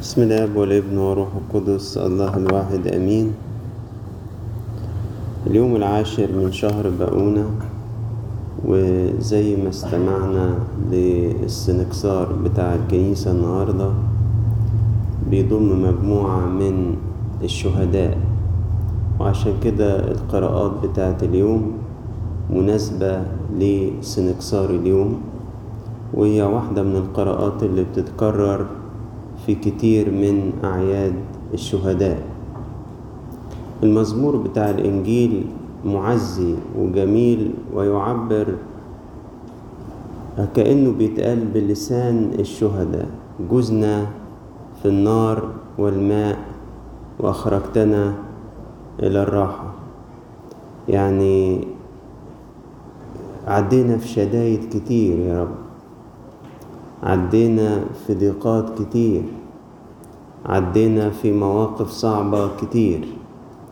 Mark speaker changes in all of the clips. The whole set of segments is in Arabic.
Speaker 1: بسم الله والابن وروح القدس الله الواحد أمين. اليوم العاشر من شهر بقونة وزي ما استمعنا للسنكسار بتاع الكنيسة النهاردة بيضم مجموعة من الشهداء. وعشان كده القراءات بتاعت اليوم مناسبة لسنكسار اليوم وهي واحدة من القراءات اللي بتتكرر في كتير من أعياد الشهداء. المزمور بتاع الإنجيل معزي وجميل ويعبر كأنه بيتقال بلسان الشهداء. جزنا في النار والماء وأخرجتنا إلى الراحة. يعني عدينا في شدايد كتير يا رب. عدينا في ضيقات كتير. عدينا في مواقف صعبة كتير.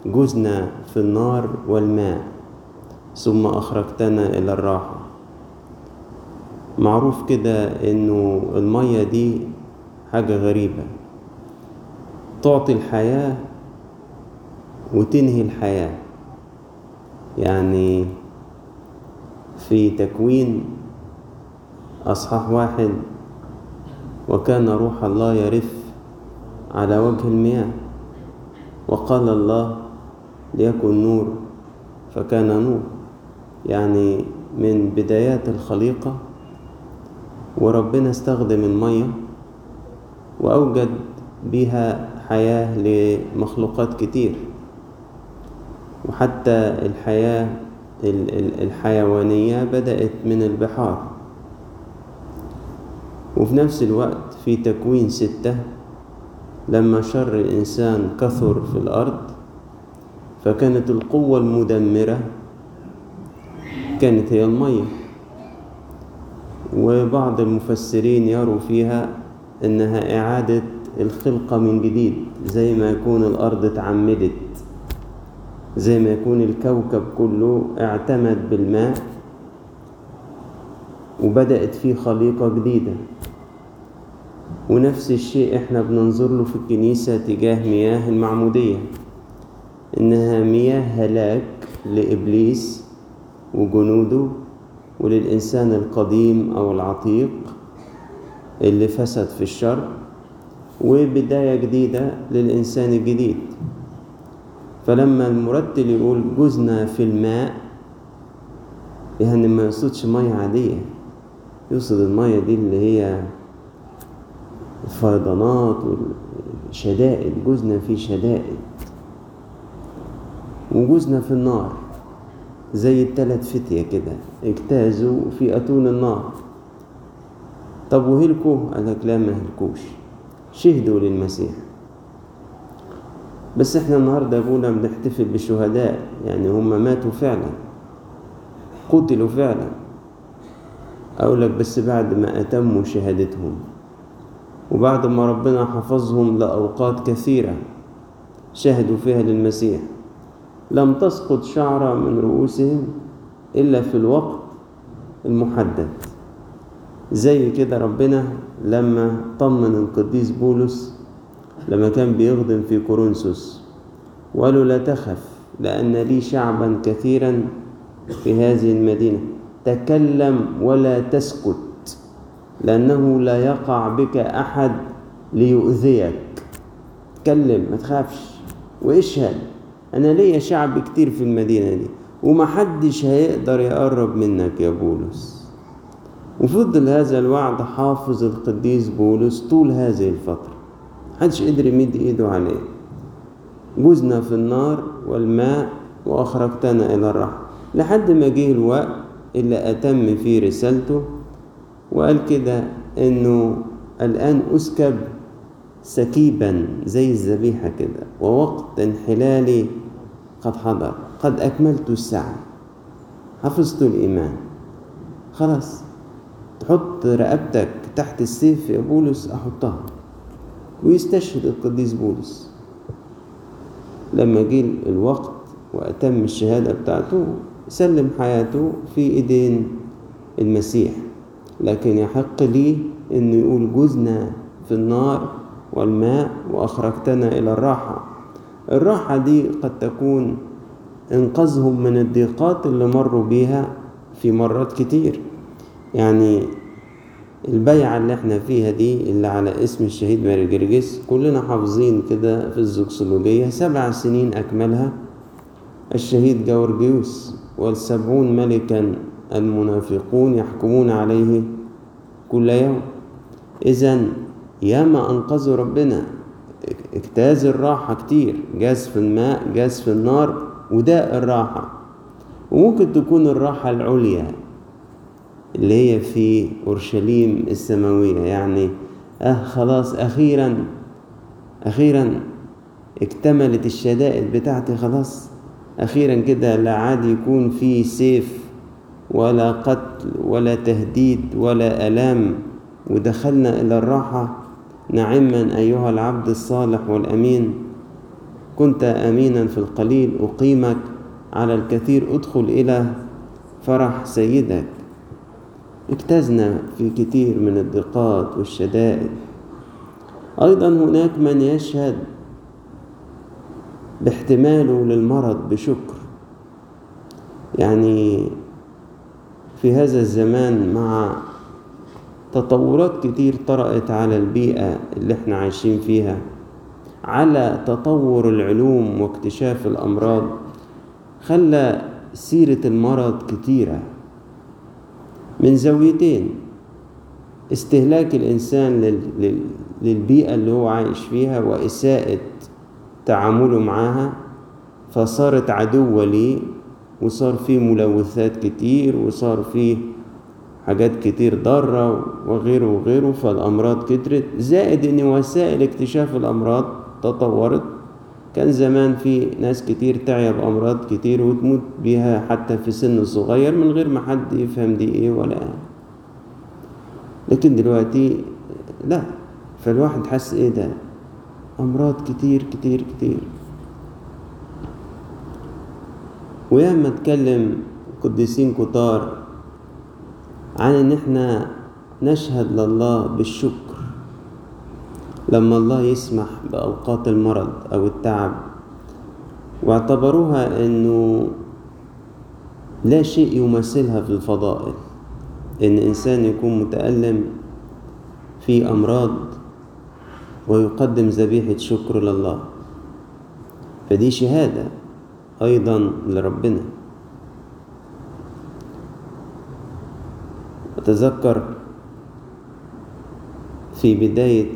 Speaker 1: جزنا في النار والماء ثم أخرجتنا إلى الراحة. معروف كده إنه المية دي حاجة غريبة. تعطي الحياة وتنهي الحياة. يعني في تكوين أصحاح واحد وكان روح الله يرف على وجه المياه. وقال الله ليكن نور. فكان نور يعني من بدايات الخليقة. وربنا استخدم المية وأوجد بها حياة لمخلوقات كتير. وحتى الحياة الحيوانية بدأت من البحار. وفي نفس الوقت في تكوين ستة لما شر الإنسان كثر في الأرض فكانت القوة المدمرة كانت هي المية. وبعض المفسرين يروا فيها إنها إعادة الخلقة من جديد زي ما يكون الأرض اتعمدت زي ما يكون الكوكب كله اعتمد بالماء وبدأت فيه خليقة جديدة. ونفس الشيء إحنا بننظر له في الكنيسة تجاه مياه المعمودية. إنها مياه هلاك لإبليس وجنوده وللإنسان القديم أو العتيق اللي فسد في الشر وبداية جديدة للإنسان الجديد. فلما المرتل يقول جزنا في الماء يعني ما يقصدش مية عادية يقصد المية دي اللي هي الفيضانات والشدائد جزنا في شدائد. وجزنا في النار. زي التلات فتية كده اجتازوا في أتون النار. طب وهلكوا؟ لك لا ما هلكوش. شهدوا للمسيح. بس إحنا النهاردة أبونا بنحتفل بالشهداء يعني هم ماتوا فعلا. قتلوا فعلا. أقول لك بس بعد ما أتموا شهادتهم. وبعد ما ربنا حفظهم لأوقات كثيرة شهدوا فيها للمسيح. لم تسقط شعرة من رؤوسهم إلا في الوقت المحدد. زي كده ربنا لما طمن القديس بولس لما كان بيخدم في كورنثوس وقالوا لا تخف لأن لي شعبا كثيرا في هذه المدينة. تكلم ولا تسكت. لأنه لا يقع بك أحد ليؤذيك. تكلم ما تخافش. واشهد أنا ليا شعب كتير في المدينة دي ومحدش هيقدر يقرب منك يا بولس. وفضل هذا الوعد حافظ القديس بولس طول هذه الفترة. محدش قدر يمد إيده عليه. جزنا في النار والماء وأخرجتنا إلى الرحم. لحد ما جه الوقت اللي أتم فيه رسالته وقال كده إنه الآن أسكب سكيبا زي الذبيحة كده ووقت انحلالي قد حضر قد أكملت السعي. حفظت الإيمان. خلاص. تحط رقبتك تحت السيف يا بولس أحطها. ويستشهد القديس بولس. لما جه الوقت وأتم الشهادة بتاعته سلم حياته في إيدين المسيح. لكن يحق لي إنه يقول جزنا في النار والماء وأخرجتنا إلى الراحة. الراحة دي قد تكون إنقاذهم من الضيقات اللي مروا بيها في مرات كتير. يعني البيعة اللي إحنا فيها دي اللي على اسم الشهيد ماري جرجس كلنا حافظين كده في الزوكسولوجية سبع سنين أكملها. الشهيد جورجيوس والسبعون ملكا المنافقون يحكمون عليه كل يوم. إذا ياما أنقذوا ربنا اجتاز الراحة كتير جاز في الماء جاز في النار وده الراحة. وممكن تكون الراحة العليا اللي هي في أورشليم السماوية. يعني أه خلاص أخيرا أخيرا اكتملت الشدائد بتاعتي خلاص. أخيرا كده لا عاد يكون في سيف ولا قتل ولا تهديد ولا ألام. ودخلنا إلى الراحة. نعما أيها العبد الصالح والأمين. كنت أمينا في القليل أقيمك على الكثير ادخل إلى فرح سيدك. اجتزنا في كثير من الضيقات والشدائد. أيضا هناك من يشهد باحتماله للمرض بشكر. يعني في هذا الزمان مع تطورات كتير طرأت على البيئة اللي إحنا عايشين فيها. على تطور العلوم واكتشاف الأمراض خلى سيرة المرض كتيرة. من زاويتين استهلاك الإنسان لل... للبيئة اللي هو عايش فيها وإساءة تعامله معاها فصارت عدوة ليه؟ وصار فيه ملوثات كتير وصار فيه حاجات كتير ضارة وغيره وغيره فالأمراض كترت. زائد إن وسائل اكتشاف الأمراض تطورت. كان زمان في ناس كتير تعيا بأمراض كتير وتموت بيها حتى في سن صغير من غير ما حد يفهم دي إيه ولا. لكن دلوقتي لا فالواحد حس إيه ده؟ أمراض كتير كتير كتير. وياما اتكلم قديسين كتار عن إن إحنا نشهد لله بالشكر. لما الله يسمح بأوقات المرض أو التعب واعتبروها أنه لا شيء يمثلها في الفضائل. إن إنسان يكون متألم في أمراض ويقدم ذبيحة شكر لله. فدي شهادة. أيضا لربنا. أتذكر في بداية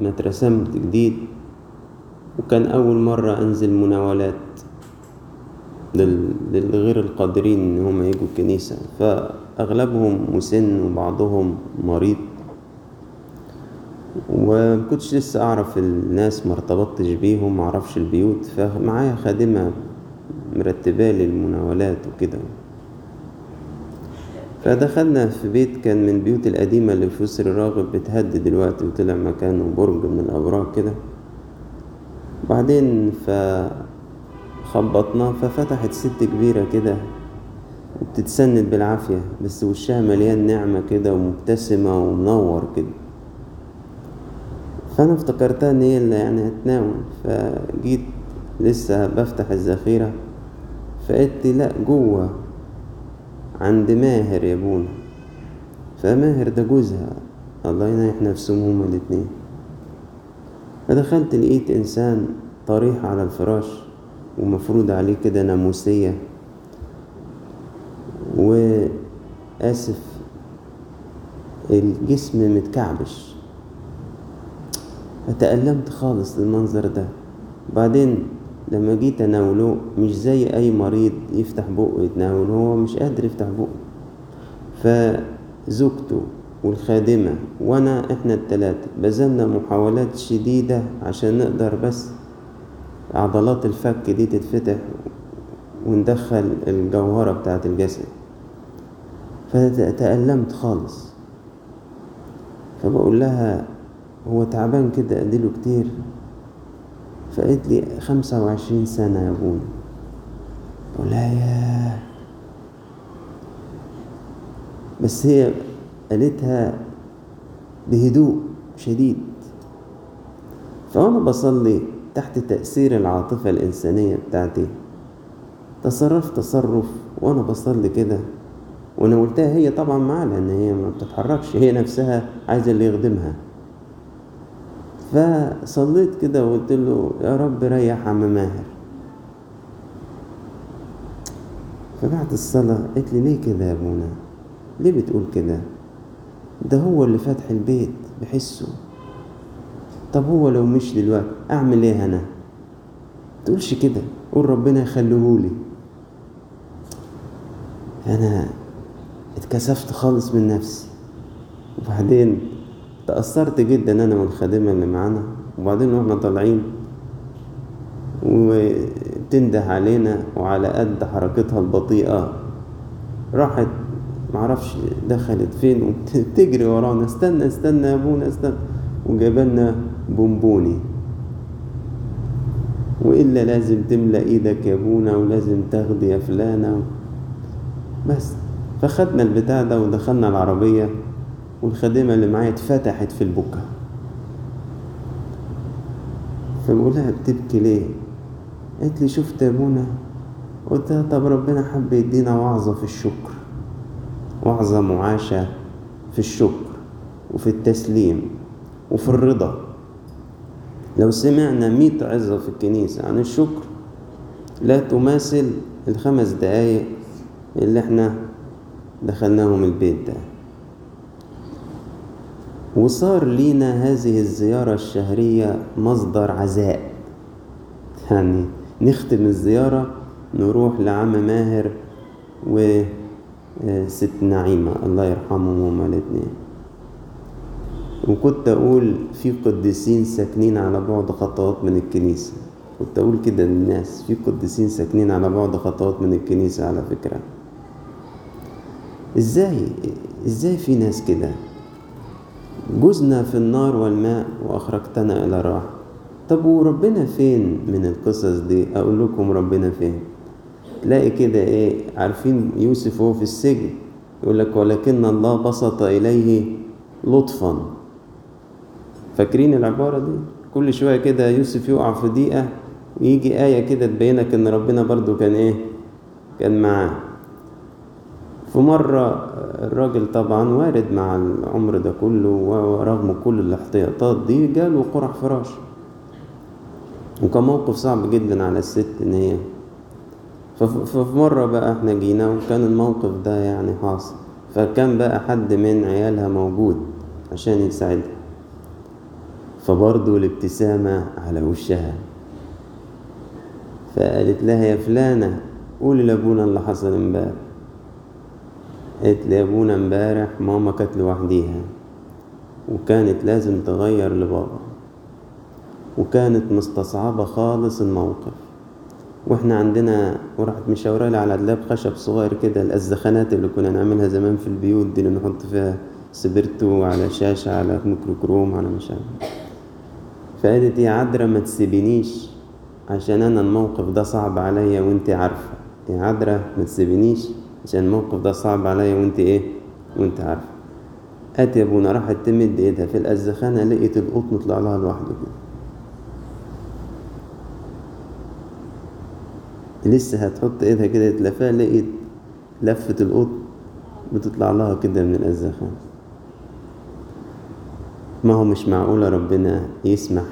Speaker 1: ما اترسمت جديد وكان أول مرة أنزل مناولات للغير القادرين إن هم يجوا الكنيسة. فأغلبهم مسن وبعضهم مريض. ومكنتش لسه أعرف الناس مرتبطتش بيهم معرفش البيوت. فمعايا خادمة مرتبالي المناولات وكده. فدخلنا في بيت كان من البيوت القديمة اللي في يسر الراغب بتهد دلوقتي وطلع مكانه برج من الأبراج كده. بعدين فخبطنا ففتحت ست كبيرة كده وبتتسند بالعافية بس وشها مليان نعمة كده ومبتسمة ومنور كده. فأنا افتكرتها إن هي اللي يعني هتناول. فجيت لسه بفتح الذخيرة. فقلت لأ جوه عند ماهر يا بونا. فماهر ده جوزها. الله ينيح نفسهم هما الاتنين. فدخلت لقيت إنسان طريح على الفراش ومفروض عليه كده ناموسية. وآسف الجسم متكعبش. فتألمت خالص للمنظر ده. بعدين لما جيت أناوله مش زي أي مريض يفتح بقه يتناول هو مش قادر يفتح بقه. فزوجته والخادمة وأنا إحنا التلاتة بذلنا محاولات شديدة عشان نقدر بس عضلات الفك دي تتفتح وندخل الجوهرة بتاعة الجسد فتألمت خالص. فبقول لها هو تعبان كده أديله كتير. فقالت لي خمسة وعشرين سنة يا ابونا بقول لها بس هي قالتها بهدوء شديد. فأنا بصلي تحت تأثير العاطفة الإنسانية بتاعتي. تصرفت تصرف وأنا بصلي كده. وأنا قلتها هي طبعا معاه لأن هي ما بتتحركش هي نفسها عايزة اللي يخدمها. فصليت كده وقلت له يا رب ريح عم ماهر. فبعد الصلاة قلت لي ليه كده يا ابونا ليه بتقول كده؟ ده هو اللي فاتح البيت بحسه. طب هو لو مش دلوقتي أعمل إيه أنا؟ تقولش كده قول ربنا يخليهولي. أنا اتكسفت خالص من نفسي. وبعدين تأثرت جدا أنا والخادمة اللي معانا وبعدين وإحنا طالعين وتنده علينا وعلى قد حركتها البطيئة. راحت معرفش دخلت فين وبتجري ورانا استنى استنى يا أبونا استنى. وجابلنا بونبوني. وإلا لازم تملى إيدك يا أبونا ولازم تاخدي يا فلانة. بس فخدنا البتاع ده ودخلنا العربية. والخادمة اللي معايا اتفتحت في البكا. فبقول لها بتبكي ليه؟ قالت لي شفت ابونا قلت لها طب ربنا حب يدينا وعظة في الشكر. وعظة معاشة في الشكر وفي التسليم وفي الرضا. لو سمعنا مئة عظة في الكنيسة عن الشكر لا تماثل الخمس دقايق اللي إحنا دخلناهم البيت ده. وصار لينا هذه الزيارة الشهرية مصدر عزاء. يعني نختم الزيارة نروح لعم ماهر وست نعيمة. الله يرحمهم هما الاتنين وكنت أقول في قديسين ساكنين على بعد خطوات من الكنيسة. كنت أقول كده للناس في قديسين ساكنين على بعد خطوات من الكنيسة على فكرة. إزاي إزاي في ناس كده؟ جزنا في النار والماء وأخرجتنا إلى راحة طب وربنا فين من القصص دي؟ أقول لكم ربنا فين. تلاقي كده إيه عارفين يوسف وهو في السجن يقول لك ولكن الله بسط إليه لطفا. فاكرين العبارة دي؟ كل شوية كده يوسف يقع في دقيقة ويجي آية كده تبينك إن ربنا برضو كان إيه كان معاه. في مرة الراجل طبعا وارد مع العمر ده كله ورغم كل الاحتياطات دي جاله قرح فراش. وكان موقف صعب جدا على الست إن هي ففي مرة بقى إحنا جينا وكان الموقف ده يعني حاصل. فكان بقى حد من عيالها موجود عشان يساعدها. فبرضه الابتسامة على وشها. فقالت لها يا فلانة قولي لأبونا اللي حصل امبارح. قالت لي ابونا امبارح ماما كانت لوحديها وكانت لازم تغير لبابا وكانت مستصعبة خالص الموقف. وإحنا عندنا وراحت مشاورة على دلاب خشب صغير كده الأجزخانات اللي كنا نعملها زمان في البيوت دي اللي نحط فيها سبرتو على شاشة على ميكروكروم على مش عارف. فقالت يا عذرا ما تسيبنيش عشان أنا الموقف ده صعب عليا وانت عارفة. يا عذرا ما تسيبنيش عشان الموقف ده صعب عليا وانت إيه؟ وانت عارفة قالت يا ابونا راحت تمد ايدها في الأزخانة لقيت القطن طلع لها لوحده كده. لسه هتحط ايدها كده تلفها لقيت لفة القطن بتطلع لها كده من الأزخانة. ما هو مش معقولة ربنا يسمح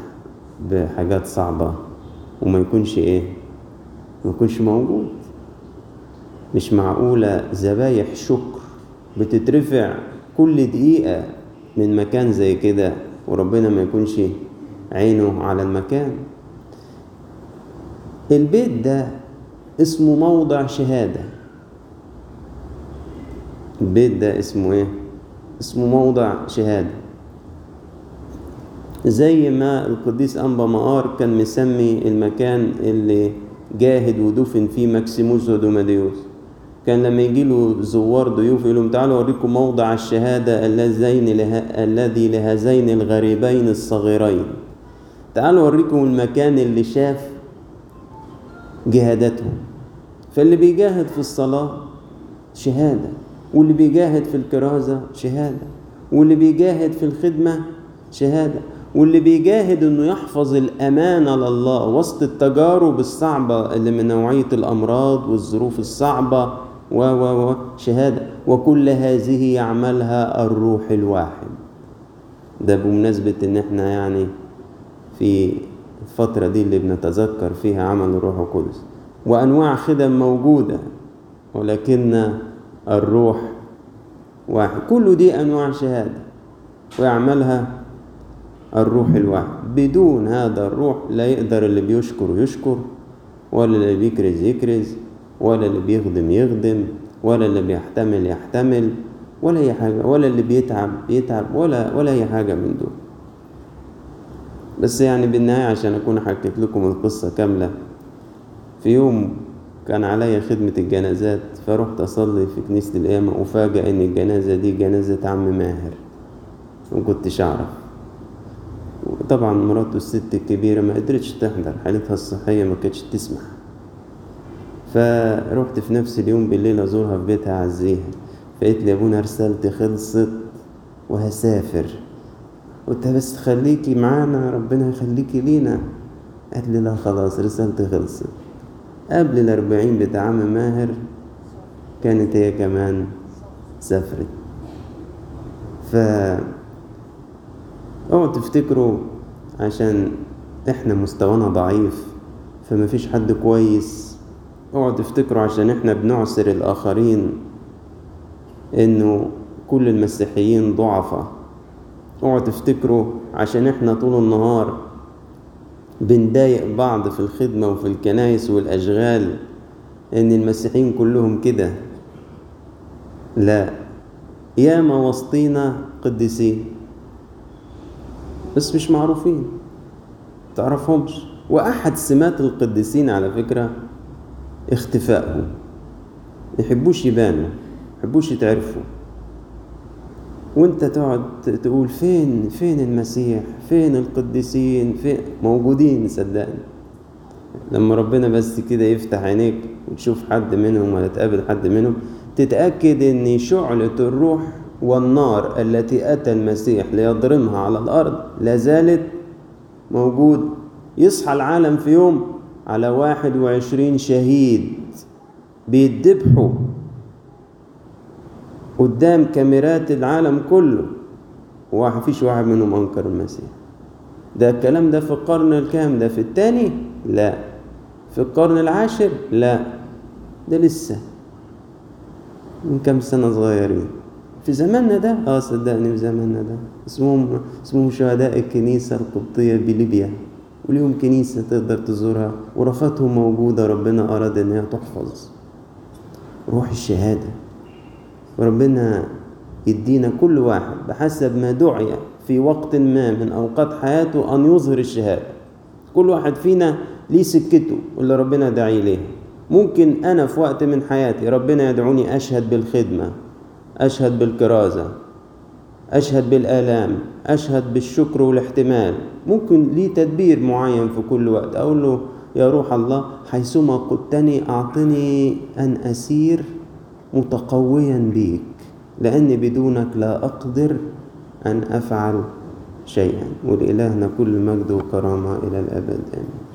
Speaker 1: بحاجات صعبة وما يكونش إيه؟ ما يكونش موجود. مش معقولة ذبايح شكر بتترفع كل دقيقة من مكان زي كده وربنا ما يكونش عينه على المكان؟ البيت ده اسمه موضع شهادة. البيت ده اسمه إيه؟ اسمه موضع شهادة. زي ما القديس أنبا مقار كان مسمي المكان اللي جاهد ودفن فيه ماكسيموس ودوماديوس كان لما يجي له زوار ضيوف يقول لهم تعالوا أوريكم موضع الشهادة اللذين له... الذي لهذين الغريبين الصغيرين. تعالوا أوريكم المكان اللي شاف جهادتهم. فاللي بيجاهد في الصلاة شهادة واللي بيجاهد في الكرازة شهادة واللي بيجاهد في الخدمة شهادة واللي بيجاهد إنه يحفظ الامانه لله وسط التجارب الصعبة اللي من نوعية الأمراض والظروف الصعبة. و و و شهادة. وكل هذه يعملها الروح الواحد. ده بمناسبة إن إحنا يعني في الفترة دي اللي بنتذكر فيها عمل الروح القدس. وأنواع خدم موجودة ولكن الروح واحد. كل دي أنواع شهادة ويعملها الروح الواحد. بدون هذا الروح لا يقدر اللي بيشكر يشكر ولا اللي بيكرز يكرز. ولا اللي بيخدم يخدم ولا اللي بيحتمل يحتمل ولا أي حاجة ولا اللي بيتعب يتعب ولا ولا أي حاجة من دول. بس يعني بالنهاية عشان أكون حكيت لكم القصة كاملة في يوم كان عليا خدمة الجنازات فرحت أصلي في كنيسة القيامة وفاجأ إن الجنازة دي جنازة عم ماهر مكنتش أعرف. وطبعا مراته الست الكبيرة ما قدرتش تحضر حالتها الصحية ما كانتش تسمح. فروحت في نفس اليوم بالليل أزورها في بيتها أعزيها فقالت لي يا أبونا رسالتي خلصت وهسافر. قلت بس خليكي معانا ربنا يخليكي لينا. قالت لي لا خلاص رسالتي خلصت. قبل الأربعين بتاع عم ماهر كانت هي كمان سافرت. ف اوعوا تفتكروا عشان إحنا مستوانا ضعيف فما فيش حد كويس. اوعوا تفتكروا عشان إحنا بنعسر الآخرين إنه كل المسيحيين ضعفة اوعوا تفتكروا عشان إحنا طول النهار بنضايق بعض في الخدمة وفي الكنايس والأشغال إن المسيحيين كلهم كده. لا. ياما وسطينا قديسين بس مش معروفين تعرفهمش. وأحد سمات القديسين على فكرة اختفائهم يحبوش يبانوا يحبوش يتعرفوا. وانت تقعد تقول فين فين المسيح؟ فين القديسين؟ فين؟ موجودين صدقني. لما ربنا بس كده يفتح عينيك وتشوف حد منهم ولا تقابل حد منهم تتأكد إن شعلة الروح والنار التي أتى المسيح ليضرمها على الأرض لا زالت موجود. يصحى العالم في يوم على واحد وعشرين شهيد بيتذبحوا قدام كاميرات العالم كله. ومفيش واحد منهم أنكر المسيح. ده الكلام ده في القرن الكام؟ ده في التاني لا. في القرن العاشر؟ لا. ده لسه. من كام سنة صغيرين. في زماننا ده؟ آه صدقني في زماننا ده. اسمهم اسمهم شهداء الكنيسة القبطية بليبيا. وليهم كنيسة تقدر تزورها ورفاتهم موجودة ربنا أراد إنها تحفظ روح الشهادة. وربنا يدينا كل واحد بحسب ما دعي في وقت ما من أوقات حياته أن يظهر الشهادة. كل واحد فينا ليه سكته اللي ربنا داعي ليه ممكن أنا في وقت من حياتي ربنا يدعوني أشهد بالخدمة أشهد بالكرازة أشهد بالآلام أشهد بالشكر والاحتمال. ممكن لي تدبير معين في كل وقت. أقول له يا روح الله حيثما قدتني أعطني أن أسير متقويا بيك لأني بدونك لا أقدر أن أفعل شيئا. ولإلهنا كل مجد وكرامة إلى الأبد. آمين.